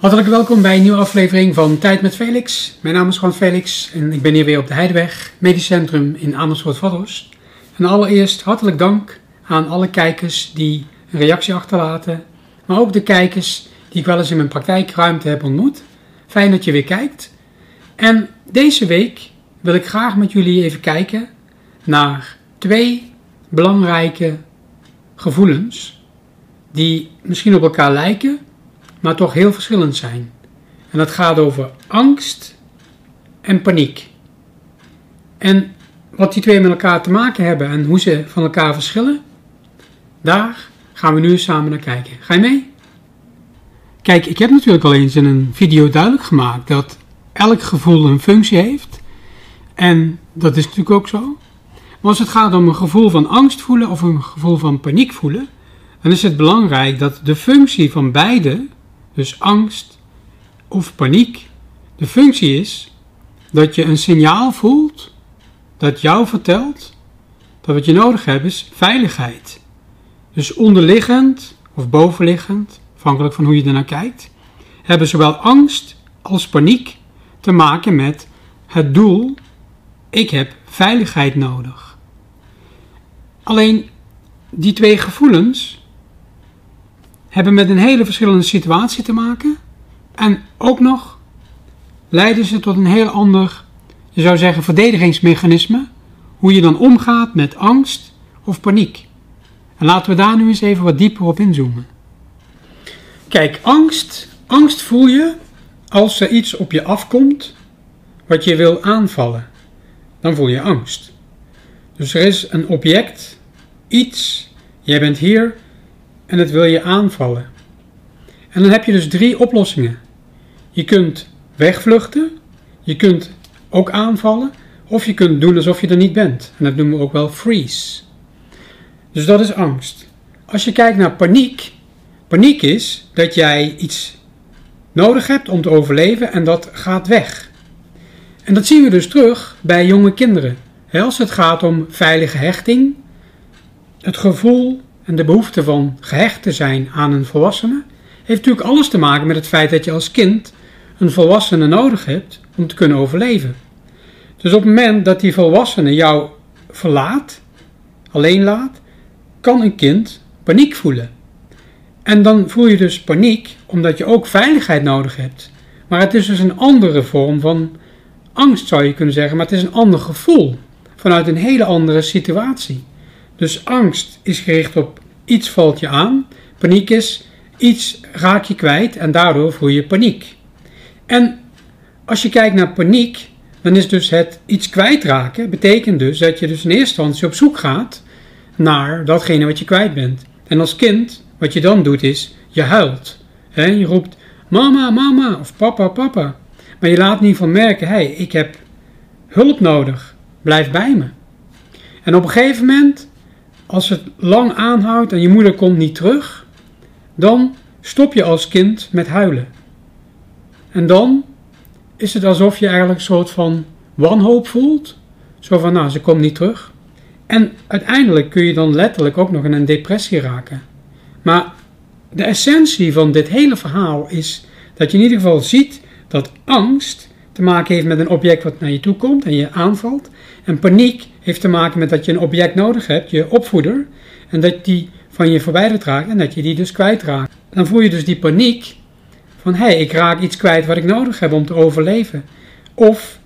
Hartelijk welkom bij een nieuwe aflevering van Tijd met Felix. Mijn naam is Juan Felix en ik ben hier weer op de Heideweg, Medisch Centrum in Amersfoort-Vathorst. En allereerst hartelijk dank aan alle kijkers die een reactie achterlaten, maar ook de kijkers die ik wel eens in mijn praktijkruimte heb ontmoet. Fijn dat je weer kijkt. En deze week wil ik graag met jullie even kijken naar twee belangrijke gevoelens die misschien op elkaar lijken, maar toch heel verschillend zijn. En dat gaat over angst en paniek. En wat die twee met elkaar te maken hebben en hoe ze van elkaar verschillen, daar gaan we nu samen naar kijken. Ga je mee? Kijk, ik heb natuurlijk al eens in een video duidelijk gemaakt dat elk gevoel een functie heeft. En dat is natuurlijk ook zo. Maar als het gaat om een gevoel van angst voelen of een gevoel van paniek voelen, dan is het belangrijk dat de functie van beide, dus angst of paniek, de functie is dat je een signaal voelt dat jou vertelt dat wat je nodig hebt is veiligheid. Dus onderliggend of bovenliggend, afhankelijk van hoe je ernaar kijkt, hebben zowel angst als paniek te maken met het doel: ik heb veiligheid nodig. Alleen die twee gevoelens hebben met een hele verschillende situatie te maken en ook nog leiden ze tot een heel ander, je zou zeggen, verdedigingsmechanisme, hoe je dan omgaat met angst of paniek. En laten we daar nu eens even wat dieper op inzoomen. Kijk, angst, angst voel je als er iets op je afkomt wat je wil aanvallen. Dan voel je angst. Dus er is een object, iets, jij bent hier en het wil je aanvallen. En dan heb je dus drie oplossingen. Je kunt wegvluchten, je kunt ook aanvallen, of je kunt doen alsof je er niet bent. En dat noemen we ook wel freeze. Dus dat is angst. Als je kijkt naar paniek, paniek is dat jij iets nodig hebt om te overleven en dat gaat weg. En dat zien we dus terug bij jonge kinderen. Als het gaat om veilige hechting, het gevoel en de behoefte van gehecht te zijn aan een volwassene, heeft natuurlijk alles te maken met het feit dat je als kind een volwassene nodig hebt om te kunnen overleven. Dus op het moment dat die volwassene jou verlaat, alleen laat, kan een kind paniek voelen. En dan voel je dus paniek omdat je ook veiligheid nodig hebt. Maar het is dus een andere vorm van angst zou je kunnen zeggen, maar het is een ander gevoel vanuit een hele andere situatie. Dus angst is gericht op iets valt je aan, paniek is iets raak je kwijt en daardoor voel je paniek. En als je kijkt naar paniek, dan is dus het iets kwijtraken, betekent dus dat je dus in eerste instantie op zoek gaat naar datgene wat je kwijt bent. En als kind, wat je dan doet is, je huilt. Je roept mama, mama of papa, papa. Maar je laat niet van merken, hé, hey, ik heb hulp nodig. Blijf bij me. En op een gegeven moment, als het lang aanhoudt en je moeder komt niet terug, dan stop je als kind met huilen. En dan is het alsof je eigenlijk een soort van wanhoop voelt. Zo van, nou, ze komt niet terug. En uiteindelijk kun je dan letterlijk ook nog in een depressie raken. Maar de essentie van dit hele verhaal is dat je in ieder geval ziet dat angst te maken heeft met een object wat naar je toe komt en je aanvalt. En paniek heeft te maken met dat je een object nodig hebt, je opvoeder, en dat die van je verwijderd raakt en dat je die dus kwijtraakt. Dan voel je dus die paniek van hé, hey, ik raak iets kwijt wat ik nodig heb om te overleven. Of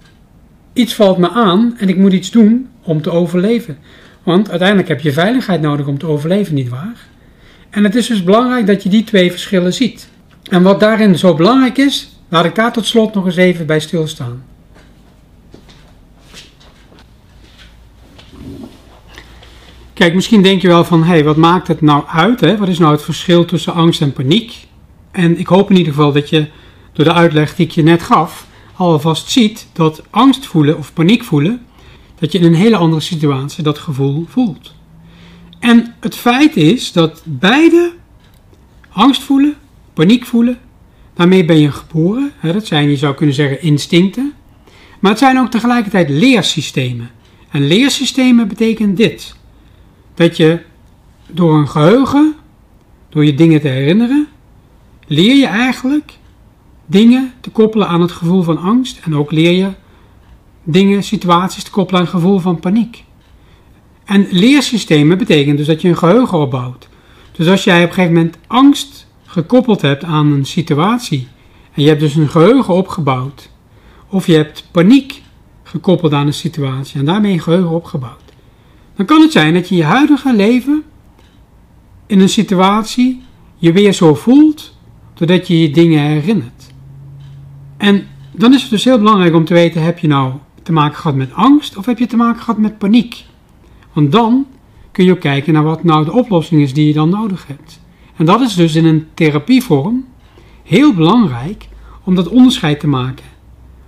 iets valt me aan en ik moet iets doen om te overleven. Want uiteindelijk heb je veiligheid nodig om te overleven, nietwaar? En het is dus belangrijk dat je die twee verschillen ziet. En wat daarin zo belangrijk is, laat ik daar tot slot nog eens even bij stilstaan. Kijk, misschien denk je wel van, hé, hey, wat maakt het nou uit? Hè? Wat is nou het verschil tussen angst en paniek? En ik hoop in ieder geval dat je door de uitleg die ik je net gaf, alvast ziet dat angst voelen of paniek voelen, dat je in een hele andere situatie dat gevoel voelt. En het feit is dat beide angst voelen, paniek voelen, daarmee ben je geboren. Hè, dat zijn, je zou kunnen zeggen, instincten. Maar het zijn ook tegelijkertijd leersystemen. En leersystemen betekent dit: dat je door een geheugen, door je dingen te herinneren, leer je eigenlijk dingen te koppelen aan het gevoel van angst en ook leer je dingen, situaties te koppelen aan het gevoel van paniek. En leersystemen betekent dus dat je een geheugen opbouwt. Dus als jij op een gegeven moment angst gekoppeld hebt aan een situatie en je hebt dus een geheugen opgebouwd, of je hebt paniek gekoppeld aan een situatie en daarmee een geheugen opgebouwd, dan kan het zijn dat je je huidige leven in een situatie je weer zo voelt doordat je je dingen herinnert. En dan is het dus heel belangrijk om te weten: heb je nou te maken gehad met angst of heb je te maken gehad met paniek? Want dan kun je ook kijken naar wat nou de oplossing is die je dan nodig hebt. En dat is dus in een therapievorm heel belangrijk om dat onderscheid te maken.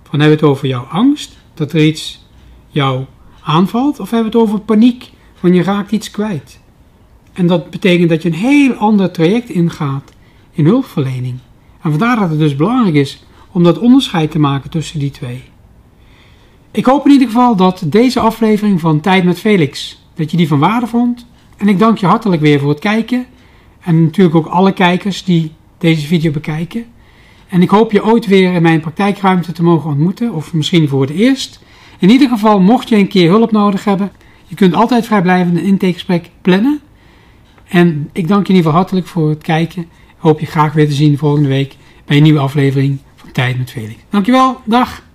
Van hebben we het over jouw angst, dat er iets jou aanvalt, of hebben we het over paniek, van je raakt iets kwijt. En dat betekent dat je een heel ander traject ingaat in hulpverlening. En vandaar dat het dus belangrijk is om dat onderscheid te maken tussen die twee. Ik hoop in ieder geval dat deze aflevering van Tijd met Felix, dat je die van waarde vond. En ik dank je hartelijk weer voor het kijken. En natuurlijk ook alle kijkers die deze video bekijken. En ik hoop je ooit weer in mijn praktijkruimte te mogen ontmoeten, of misschien voor het eerst. In ieder geval, mocht je een keer hulp nodig hebben, je kunt altijd vrijblijvend een intakegesprek plannen. En ik dank je in ieder geval hartelijk voor het kijken. Hoop je graag weer te zien volgende week bij een nieuwe aflevering van Tijd met Felix. Dankjewel, dag!